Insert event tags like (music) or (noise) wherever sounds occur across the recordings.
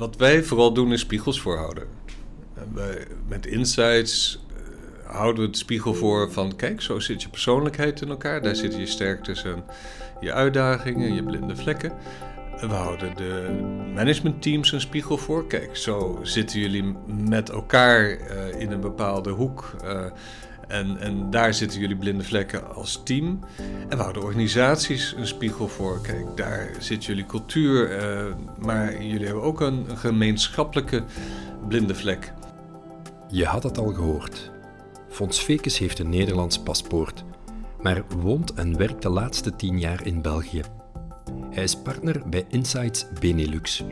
wat wij vooral doen is spiegels voorhouden. En wij, met insights eh, houden we de spiegel voor van... kijk, zo zit je persoonlijkheid in elkaar. Daar zitten je sterktes en je uitdagingen, je blinde vlekken. En we houden de managementteams een spiegel voor. Kijk, zo zitten jullie met elkaar eh, in een bepaalde hoek... eh, en, en daar zitten jullie blinde vlekken als team. En we houden organisaties een spiegel voor. Kijk, daar zit jullie cultuur. eh, maar jullie hebben ook een, een gemeenschappelijke blinde vlek. Je had het al gehoord. Fons Fekes heeft een Nederlands paspoort, maar woont en werkt de laatste tien jaar in België. Hij is partner bij Insights Benelux.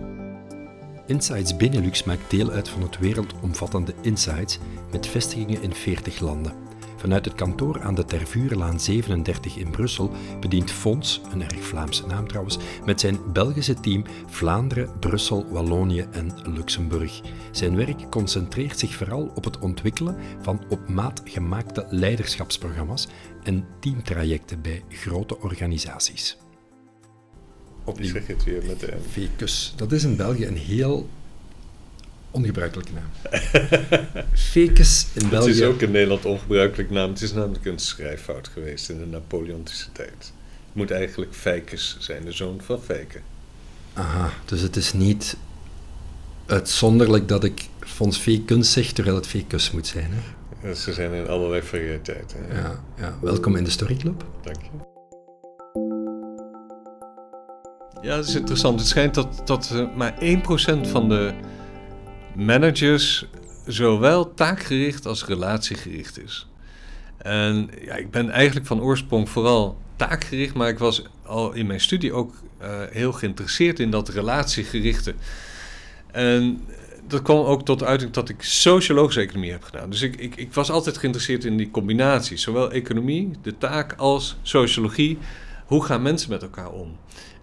Insights Benelux maakt deel uit van het wereldomvattende Insights met vestigingen in 40 landen. Vanuit het kantoor aan de Tervurenlaan 37 in Brussel bedient Fons, een erg Vlaamse naam trouwens, met zijn Belgische team Vlaanderen, Brussel, Wallonië en Luxemburg. Zijn werk concentreert zich vooral op het ontwikkelen van op maat gemaakte leiderschapsprogramma's en teamtrajecten bij grote organisaties. Opnieuw. Zeg je het weer met de M. Fecus, dat is in België een heel ongebruikelijke naam. (laughs) Fecus in Het België. is ook in Nederland ongebruikelijk naam. Het is namelijk een schrijffout geweest in de Napoleontische tijd. Het moet eigenlijk Fijkes zijn, de zoon van Fijke. Aha, dus het is niet uitzonderlijk dat ik Fons Fecus zeg, terwijl het Fecus moet zijn. Hè? Ja, Ze zijn in allerlei variëteiten. Ja, ja, welkom in de Storyclub. Dank je. Ja, dat is interessant. Het schijnt dat, dat eh, maar 1% van de managers zowel taakgericht als relatiegericht is. En ja, ik ben eigenlijk van oorsprong vooral taakgericht, maar ik was al in mijn studie ook eh, heel geïnteresseerd in dat relatiegerichte. En dat kwam ook tot uiting dat ik sociologische economie heb gedaan. Dus ik, ik, ik was altijd geïnteresseerd in die combinatie. Zowel economie, de taak, als sociologie. Hoe gaan mensen met elkaar om?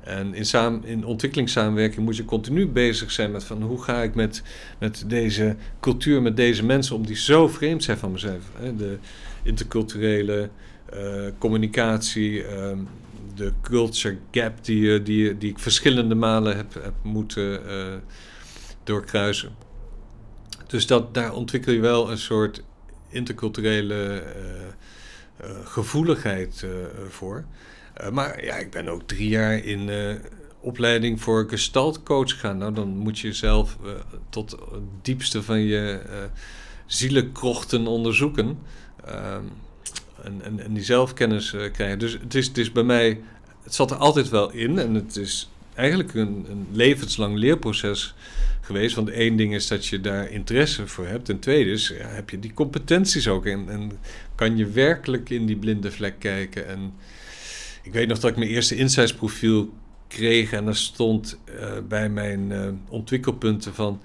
En in, samen, in ontwikkelingssamenwerking moet je continu bezig zijn met van hoe ga ik met, met deze cultuur, met deze mensen om die zo vreemd zijn van mezelf. De interculturele eh, communicatie, ehm, de culture gap die, je- die, die ik verschillende malen heb, heb moeten eh, doorkruisen. Dus dat, daar ontwikkel je wel een soort interculturele eh, eh, gevoeligheid eh, voor. Eh, maar ja, ik ben ook drie jaar in eh, opleiding voor gestaltcoach gegaan. Nou, dan moet je zelf eh, tot het diepste van je eh zielenkrochten onderzoeken. Ehm, en, en, en die zelfkennis eh, krijgen. Dus het is, het is bij mij, het zat er altijd wel in. En het is eigenlijk een, een levenslang leerproces geweest. Want één ding is dat je daar interesse voor hebt. En tweede is, heb je die competenties ook. En, en kan je werkelijk in die blinde vlek kijken. En ik weet nog dat ik mijn eerste insightsprofiel kreeg. En daar stond eh, bij mijn eh, ontwikkelpunten van...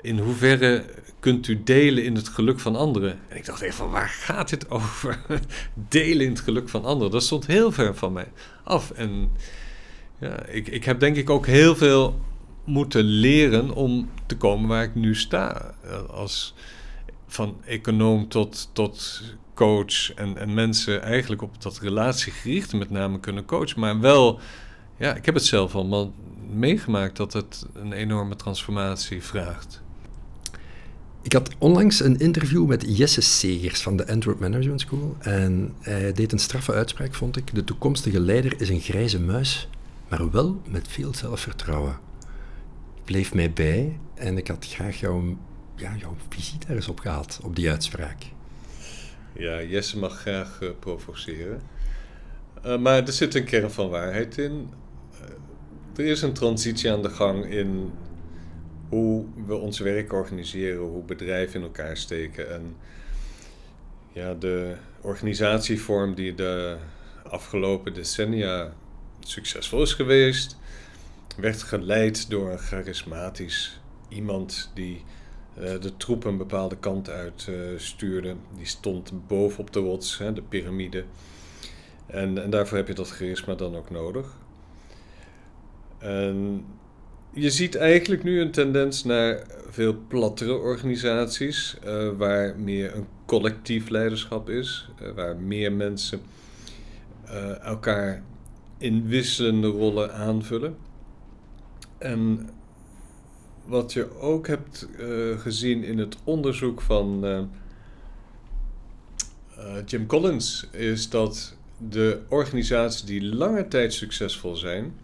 In hoeverre kunt u delen in het geluk van anderen? En ik dacht even van, waar gaat dit over? (laughs) delen in het geluk van anderen. Dat stond heel ver van mij af. En ja, ik, ik heb denk ik ook heel veel moeten leren om te komen waar ik nu sta. Als van econoom tot, tot coach en, en mensen eigenlijk op dat relatiegerichte met name kunnen coachen. Maar wel, ja, ik heb het zelf allemaal meegemaakt dat het een enorme transformatie vraagt. Ik had onlangs een interview met Jesse Segers van de Antwerp Management School. En hij deed een straffe uitspraak, vond ik. De toekomstige leider is een grijze muis, maar wel met veel zelfvertrouwen. Bleef mij bij en ik had graag jouw, ja, jouw visie daar eens op gehad, op die uitspraak. Ja, Jesse mag graag eh, provoceren. Eh, maar er zit een kern van waarheid in. Eh, er is een transitie aan de gang in hoe we ons werk organiseren, hoe bedrijven in elkaar steken. En ja, de organisatievorm die de afgelopen decennia succesvol is geweest, werd geleid door een charismatisch iemand die eh, de troep een bepaalde kant uit eh, stuurde. Die stond bovenop de rots, hè, de piramide. En, en daarvoor heb je dat charisma dan ook nodig. En je ziet eigenlijk nu een tendens naar veel plattere organisaties, eh, waar meer een collectief leiderschap is, waar meer mensen elkaar in wisselende rollen aanvullen. En wat je ook hebt uh, gezien in het onderzoek van uh, Jim Collins, is dat de organisaties die lange tijd succesvol zijn,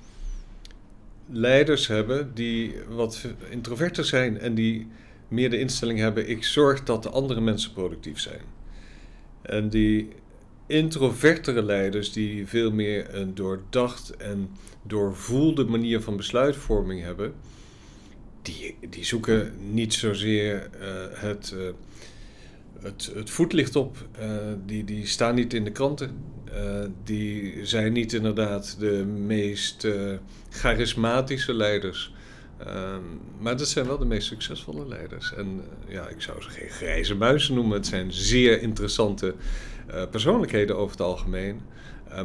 leiders hebben die wat introverter zijn en die meer de instelling hebben: ik zorg dat de andere mensen productief zijn. En die introvertere leiders die veel meer een doordacht en doorvoelde manier van besluitvorming hebben, die, die zoeken niet zozeer uh, het, uh, het, het voetlicht op. Uh, die, die staan niet in de kranten. die zijn niet inderdaad de meest charismatische leiders. Ehm, maar dat zijn wel de meest succesvolle leiders. En ja, ik zou ze geen grijze muizen noemen. Het zijn zeer interessante persoonlijkheden over het algemeen.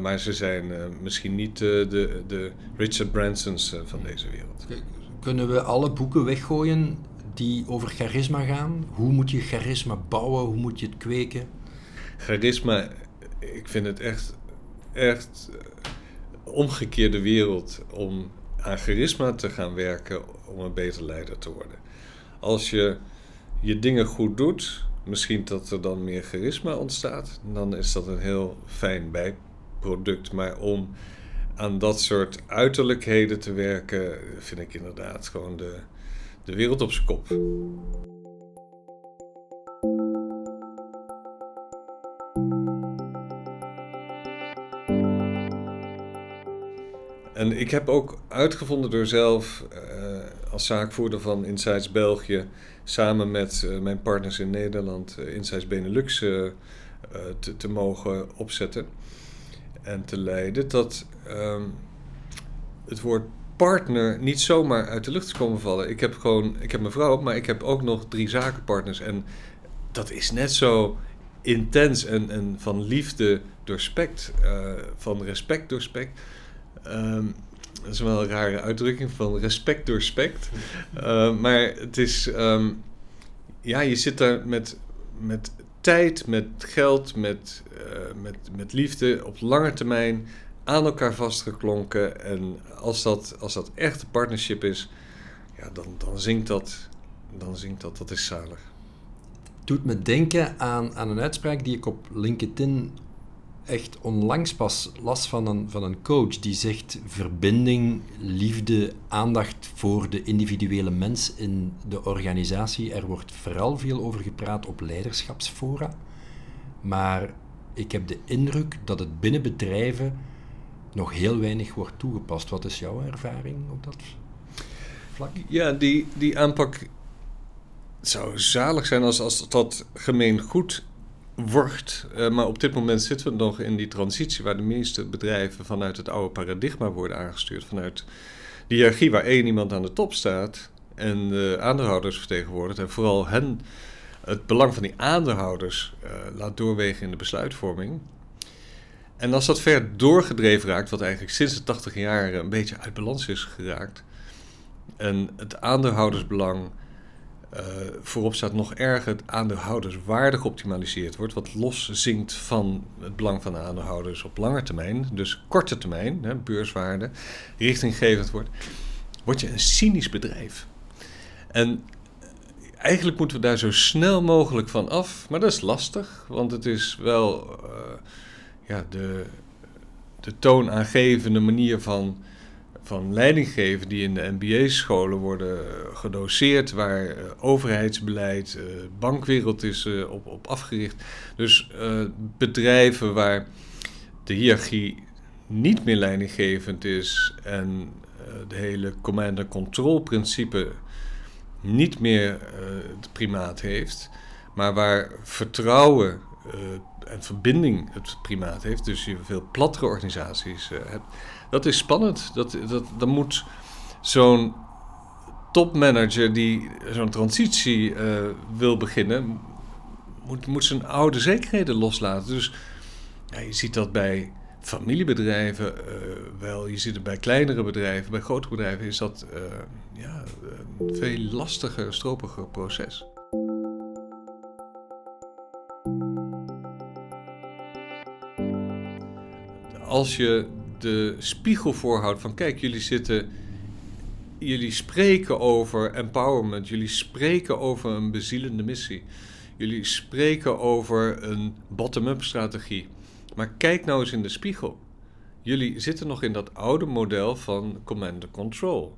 maar ze zijn misschien niet de, de Richard Bransons van deze wereld. Kunnen we alle boeken weggooien die over charisma gaan? Hoe moet je charisma bouwen? Hoe moet je het kweken? Charisma, ik vind het echt, echt omgekeerde wereld om aan charisma te gaan werken om een beter leider te worden. Als je je dingen goed doet, misschien dat er dan meer charisma ontstaat, dan is dat een heel fijn bijproduct. Maar om aan dat soort uiterlijkheden te werken, vind ik inderdaad gewoon de, de wereld op zijn kop. En ik heb ook uitgevonden door zelf uh, als zaakvoerder van Insights België, samen met uh, mijn partners in Nederland, uh, Insights Benelux, te, te mogen opzetten en te leiden, dat um, het woord partner niet zomaar uit de lucht is komen vallen. Ik heb gewoon, ik heb mijn vrouw, maar ik heb ook nog drie zakenpartners. En dat is net zo intens en, en van liefde doorspekt, uh, van respect doorspekt. Um, dat is wel een rare uitdrukking van respect doorspekt. Uh, maar het is, um, ja, je zit daar met, met tijd, met geld, met, uh, met, met liefde op lange termijn aan elkaar vastgeklonken. En als dat, als dat echt een partnership is, ja, dan, dan zingt dat. Dan zingt dat, dat is zalig. Doet me denken aan, aan een uitspraak die ik op LinkedIn echt onlangs pas las van een, van een coach. Die zegt verbinding, liefde, aandacht voor de individuele mens in de organisatie. Er wordt vooral veel over gepraat op leiderschapsfora. Maar ik heb de indruk dat het binnen bedrijven nog heel weinig wordt toegepast. Wat is jouw ervaring op dat vlak? Ja, die, die aanpak zou zalig zijn als, als dat gemeen goed wordt. Uh, maar op dit moment zitten we nog in die transitie waar de meeste bedrijven vanuit het oude paradigma worden aangestuurd. Vanuit de hiërarchie waar één iemand aan de top staat en de aandeelhouders vertegenwoordigt. En vooral hen het belang van die aandeelhouders uh, laat doorwegen in de besluitvorming. En als dat ver doorgedreven raakt, wat eigenlijk sinds de 80 jaar een beetje uit balans is geraakt, en het aandeelhoudersbelang uh, voorop staat nog erger, het aandeelhouderswaarde geoptimaliseerd wordt, wat los zinkt van het belang van de aandeelhouders op lange termijn, dus korte termijn, hè, beurswaarde, richtinggevend wordt, word je een cynisch bedrijf. En eigenlijk moeten we daar zo snel mogelijk van af, maar dat is lastig, want het is wel. Uh, ja, de, de toonaangevende manier van, van leidinggeven die in de MBA-scholen worden gedoseerd, waar uh, overheidsbeleid, uh, bankwereld is op, op afgericht. Dus bedrijven waar de hiërarchie niet meer leidinggevend is en de hele command-and-control principe niet meer het primaat heeft, maar waar vertrouwen en verbinding het primaat heeft, dus je veel plattere organisaties uh, hebt, dat is spannend. Dat, dat, dan moet zo'n topmanager die zo'n transitie uh, wil beginnen, moet, moet zijn oude zekerheden loslaten. Dus ja, je ziet dat bij familiebedrijven uh, wel, je ziet het bij kleinere bedrijven, bij grotere bedrijven is dat ja, een veel lastiger, stropiger proces. Als je de spiegel voorhoudt van kijk, jullie zitten jullie spreken over empowerment, jullie spreken over een bezielende missie, jullie spreken over een bottom-up strategie. Maar kijk nou eens in de spiegel. Jullie zitten nog in dat oude model van command and control.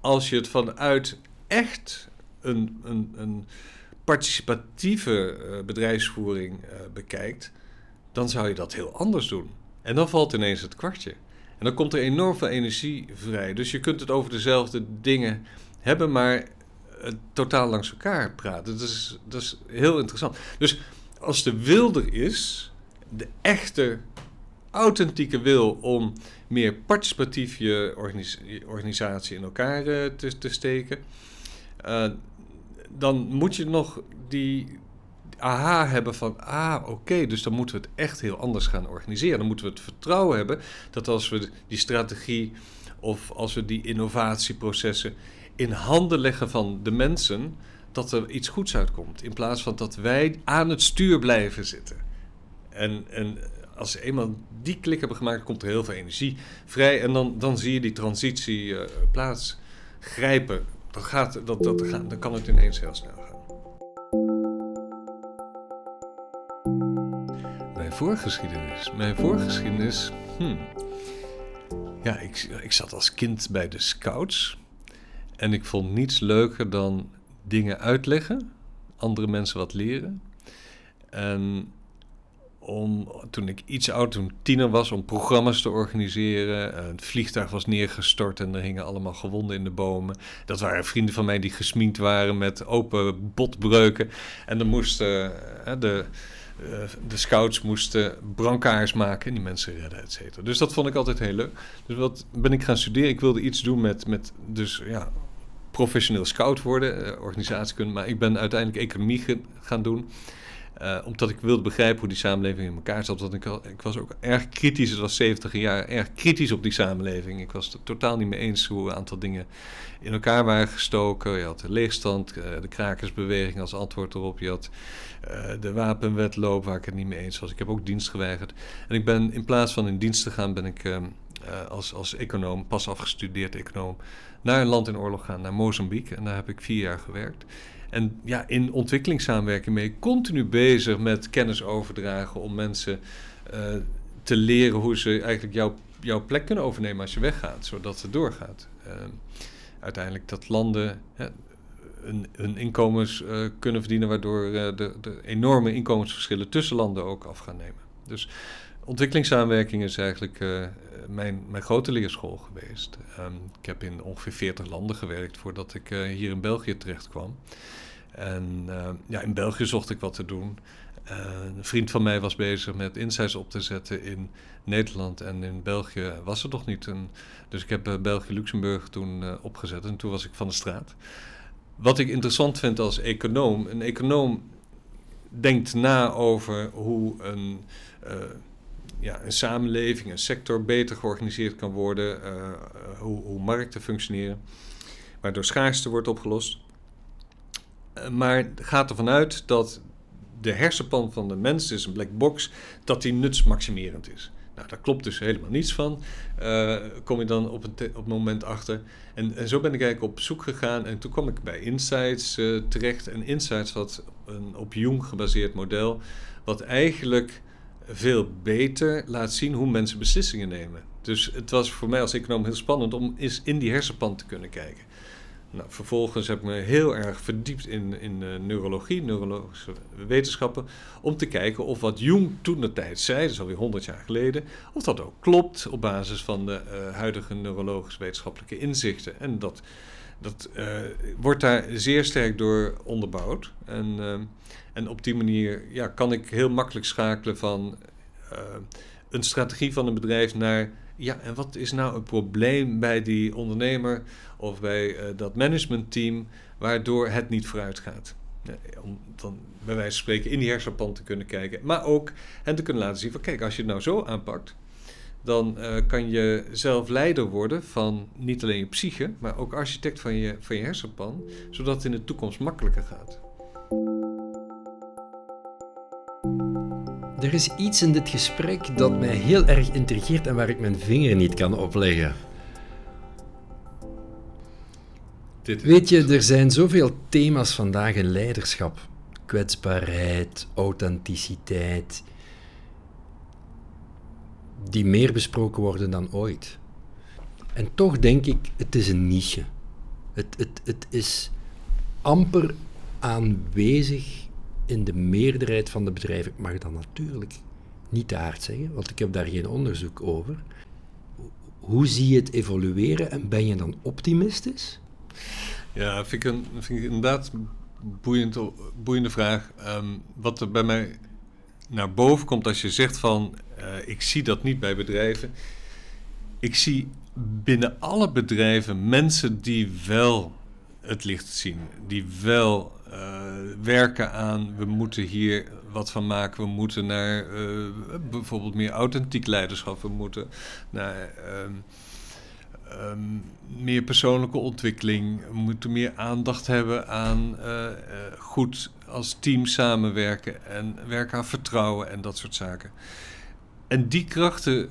Als je het vanuit echt een, een, een participatieve uh, bedrijfsvoering uh, bekijkt, dan zou je dat heel anders doen. En dan valt ineens het kwartje. En dan komt er enorm veel energie vrij. Dus je kunt het over dezelfde dingen hebben, maar uh, totaal langs elkaar praten. Dat is, dat is heel interessant. Dus als de wil er is, de echte authentieke wil om meer participatief je organisatie in elkaar te, te steken, uh, dan moet je nog die aha hebben van, ah oké, dus dan moeten we het echt heel anders gaan organiseren. Dan moeten we het vertrouwen hebben dat als we die strategie of als we die innovatieprocessen in handen leggen van de mensen, dat er iets goeds uitkomt. In plaats van dat wij aan het stuur blijven zitten. En, en als ze eenmaal die klik hebben gemaakt, komt er heel veel energie vrij. En dan, dan zie je die transitie uh, plaats grijpen dan, gaat, dat, dat, dan kan het ineens heel snel gaan. Voorgeschiedenis. Mijn voorgeschiedenis. Hmm. Ja, ik, ik zat als kind bij de scouts. En ik vond niets leuker dan dingen uitleggen, andere mensen wat leren. En om, toen ik iets oud, toen tiener was, om programma's te organiseren. Het vliegtuig was neergestort en er hingen allemaal gewonden in de bomen. Dat waren vrienden van mij die gesminkt waren met open botbreuken. En dan moesten de, eh, de scouts moesten brancards maken en die mensen redden, et cetera. Dus dat vond ik altijd heel leuk. Dus wat ben ik gaan studeren? Ik wilde iets doen met, met dus ja, professioneel scout worden, eh, organisatiekunde. Maar ik ben uiteindelijk economie gaan doen. Uh, omdat ik wilde begrijpen hoe die samenleving in elkaar zat. Want ik, ik was ook erg kritisch, het was 70 jaar, erg kritisch op die samenleving. Ik was het totaal niet mee eens hoe een aantal dingen in elkaar waren gestoken. Je had de leegstand, uh, de krakersbeweging als antwoord erop. Je had uh, de wapenwetloop waar ik het niet mee eens was. Ik heb ook dienst geweigerd. En ik ben in plaats van in dienst te gaan, ben ik ehm, als, als econoom, pas afgestudeerd econoom, naar een land in oorlog gaan, naar Mozambique. En daar heb ik vier jaar gewerkt. En ja, in ontwikkelingssamenwerking mee continu bezig met kennis overdragen om mensen uh, te leren hoe ze eigenlijk jouw, jouw plek kunnen overnemen als je weggaat, zodat het doorgaat. Uh, uiteindelijk dat landen hè, hun, inkomens uh, kunnen verdienen, waardoor de, de, enorme inkomensverschillen tussen landen ook af gaan nemen. Dus ontwikkelingssamenwerking is eigenlijk mijn, mijn grote leerschool geweest. Um, ik heb in ongeveer 40 landen gewerkt voordat ik hier in België terecht kwam. En uh, ja, in België zocht ik wat te doen. Uh, een vriend van mij was bezig met insights op te zetten in Nederland en in België was er nog niet. Een, dus ik heb België-Luxemburg toen opgezet en toen was ik van de straat. Wat ik interessant vind als econoom, een econoom denkt na over hoe een, ja, een samenleving, een sector beter georganiseerd kan worden, hoe, hoe markten functioneren, waardoor schaarste wordt opgelost. Eh, maar gaat ervan uit dat de hersenpan van de mens is een black box, dat die nutsmaximerend is. Nou, daar klopt dus helemaal niets van. Kom je dan op, een op moment achter. En, en, zo ben ik eigenlijk op zoek gegaan. En toen kwam ik bij Insights terecht. En Insights had een op Jung gebaseerd model. Wat eigenlijk veel beter laat zien hoe mensen beslissingen nemen. Dus het was voor mij als econoom heel spannend om eens in die hersenpan te kunnen kijken. Nou, vervolgens heb ik me heel erg verdiept in, in uh, neurologie, neurologische wetenschappen, om te kijken of wat Jung toen de tijd zei, is alweer 100 jaar geleden, of dat ook klopt op basis van de uh, huidige neurologisch wetenschappelijke inzichten. En dat, dat uh, wordt daar zeer sterk door onderbouwd. En, en op die manier ja, kan ik heel makkelijk schakelen van een strategie van een bedrijf naar ja, en wat is nou een probleem bij die ondernemer of bij uh, dat managementteam waardoor het niet vooruit gaat? om dan bij wijze van spreken in die hersenpan te kunnen kijken, maar ook hen te kunnen laten zien van kijk, als je het nou zo aanpakt, dan uh, kan je zelf leider worden van niet alleen je psyche, maar ook architect van je, van je hersenpan, zodat het in de toekomst makkelijker gaat. Er is iets in dit gesprek dat mij heel erg intrigeert en waar ik mijn vinger niet kan opleggen. dit Weet je, er zijn zoveel thema's vandaag in leiderschap. Kwetsbaarheid, authenticiteit. Die meer besproken worden dan ooit. En toch denk ik, het is een niche. Het, het, het is amper aanwezig in de meerderheid van de bedrijven. Ik mag dat natuurlijk niet te hard zeggen, want ik heb daar geen onderzoek over. Hoe zie je het evolueren en ben je dan optimistisch? Ja, vind ik, een, vind ik inderdaad boeiend, boeiende vraag. Ehm, wat er bij mij naar boven komt als je zegt van... Uh, ik zie dat niet bij bedrijven. Ik zie binnen alle bedrijven mensen die wel het licht zien. Die wel werken aan, we moeten hier wat van maken. We moeten naar uh, bijvoorbeeld meer authentiek leiderschap. We moeten naar um, um, meer persoonlijke ontwikkeling. We moeten meer aandacht hebben aan uh, goed als team samenwerken. En werken aan vertrouwen en dat soort zaken. En die krachten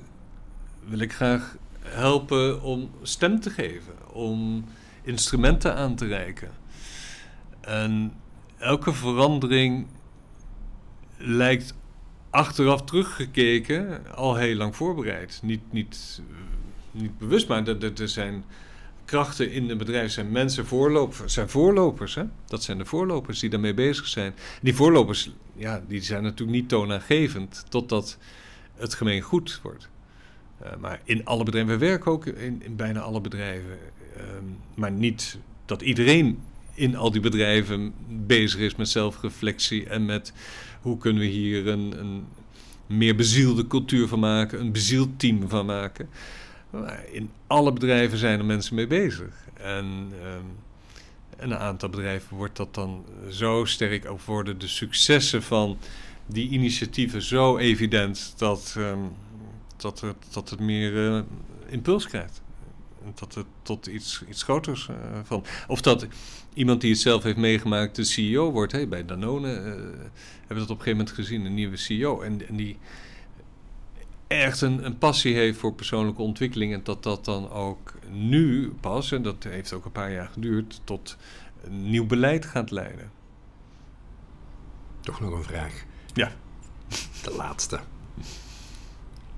wil ik graag helpen om stem te geven. Om instrumenten aan te reiken. En elke verandering lijkt achteraf teruggekeken al heel lang voorbereid. Niet, niet, niet bewust, maar er, er zijn krachten in een bedrijf, zijn mensen voorlopers, zijn voorlopers. Hè? Dat zijn de voorlopers die daarmee bezig zijn. die voorlopers, ja, die zijn natuurlijk niet toonaangevend totdat het gemeen goed wordt. Uh, maar in alle bedrijven, we werken ook in, bijna alle bedrijven. Uh, maar niet dat iedereen in al die bedrijven bezig is met zelfreflectie en met hoe kunnen we hier een, een meer bezielde cultuur van maken, een bezield team van maken. Maar in alle bedrijven zijn er mensen mee bezig. En um, een aantal bedrijven wordt dat dan zo sterk, ook worden de successen van die initiatieven zo evident dat, um, dat, het, dat het meer uh, impuls krijgt. Dat het tot iets, iets groters uh, van. Of dat iemand die het zelf heeft meegemaakt de CEO wordt. Hey, bij Danone uh, hebben we dat op een gegeven moment gezien, een nieuwe CEO. En, en die echt een, een, passie heeft voor persoonlijke ontwikkeling. En dat dat dan ook nu pas, en dat heeft ook een paar jaar geduurd, tot een nieuw beleid gaat leiden. Toch nog een vraag. Ja. De laatste.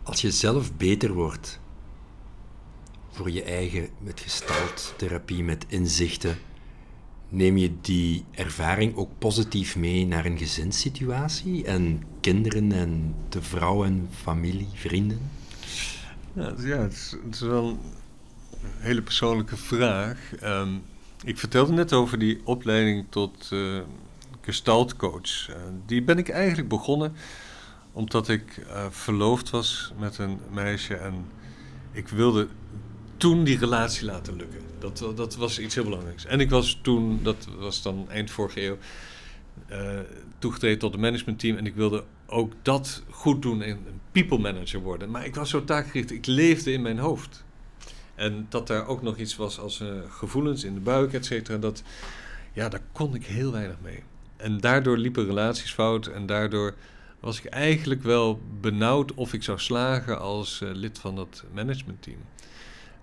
Als je zelf beter wordt voor je eigen, met gestalttherapie, met inzichten, neem je die ervaring ook positief mee naar een gezinssituatie en kinderen en de vrouw en familie, vrienden? Ja, het, is, wel een hele persoonlijke vraag. Um, ik vertelde net over die opleiding tot uh, gestaltcoach. Uh, die ben ik eigenlijk begonnen omdat ik uh, verloofd was met een meisje en ik wilde toen die relatie laten lukken. Dat, dat was iets heel belangrijks. En ik was toen, dat was dan eind vorige eeuw, uh, toegetreden tot het managementteam. En ik wilde ook dat goed doen en een people manager worden. Maar ik was zo taakgericht, ik leefde in mijn hoofd. En dat daar ook nog iets was als uh, gevoelens in de buik, et cetera. Dat, ja, daar kon ik heel weinig mee. En daardoor liepen relaties fout en daardoor was ik eigenlijk wel benauwd of ik zou slagen als uh, lid van dat managementteam.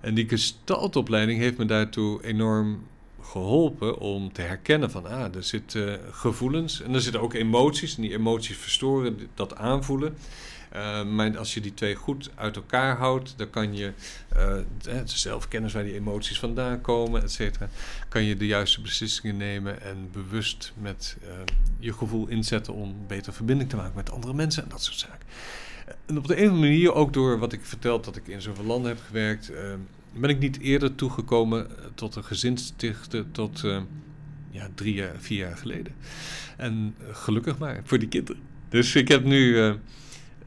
En die gestaltopleiding heeft me daartoe enorm geholpen om te herkennen van ah, er zitten gevoelens en er zitten ook emoties. En die emoties verstoren dat aanvoelen. Uh, maar als je die twee goed uit elkaar houdt, dan kan je uh, zelf kennis waar die emoties vandaan komen, et cetera. Kan je de juiste beslissingen nemen en bewust met je gevoel inzetten om beter verbinding te maken met andere mensen en dat soort zaken. En op de andere manier, ook door wat ik verteld dat ik in zoveel landen heb gewerkt, uh, ben ik niet eerder toegekomen tot een gezin stichten tot uh, ja, drie jaar, vier jaar geleden. En uh, gelukkig maar voor die kinderen. Dus ik heb nu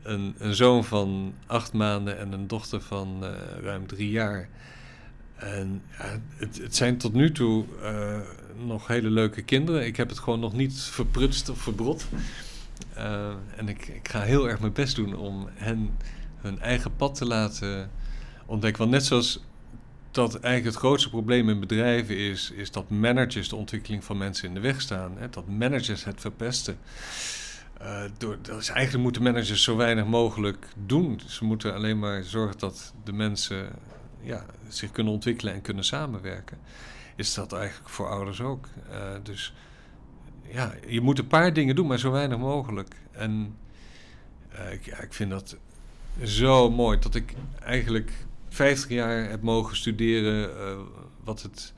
een, een, zoon van acht maanden en een dochter van ruim drie jaar. En het, het, zijn tot nu toe nog hele leuke kinderen. Ik heb het gewoon nog niet verprutst of verbrot. Uh, en ik, ik, ga heel erg mijn best doen om hen hun eigen pad te laten ontdekken. Want net zoals dat eigenlijk het grootste probleem in bedrijven is, is dat managers de ontwikkeling van mensen in de weg staan. Hè? Dat managers het verpesten. Uh, door, dus eigenlijk moeten managers zo weinig mogelijk doen. Ze moeten alleen maar zorgen dat de mensen ja, zich kunnen ontwikkelen en kunnen samenwerken. is dat eigenlijk voor ouders ook. Uh, dus ja, je moet een paar dingen doen, maar zo weinig mogelijk. En uh, ik, ik vind dat zo mooi dat ik eigenlijk 50 jaar heb mogen studeren uh, wat, het,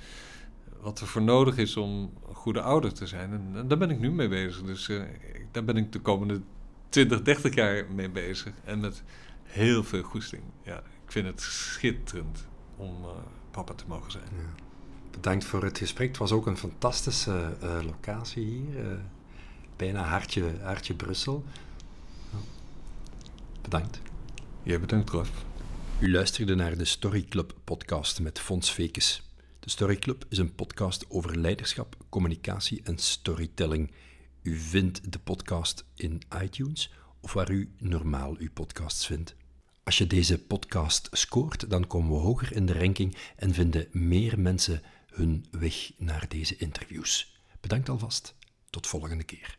wat er voor nodig is om een goede ouder te zijn. En, daar ben ik nu mee bezig. Dus uh, daar ben ik de komende 20, 30 jaar mee bezig. En met heel veel goesting. Ja, ik vind het schitterend om papa te mogen zijn. Ja. Bedankt voor het gesprek. Het was ook een fantastische locatie hier. bijna hartje, hartje Brussel. Bedankt. Jij bedankt, Rolf. U luisterde naar de Story Club podcast met Fons Vekes. De Story Club is een podcast over leiderschap, communicatie en storytelling. U vindt de podcast in iTunes of waar u normaal uw podcasts vindt. Als je deze podcast scoort, dan komen we hoger in de ranking en vinden meer mensen hun weg naar deze interviews. Bedankt alvast. Tot volgende keer.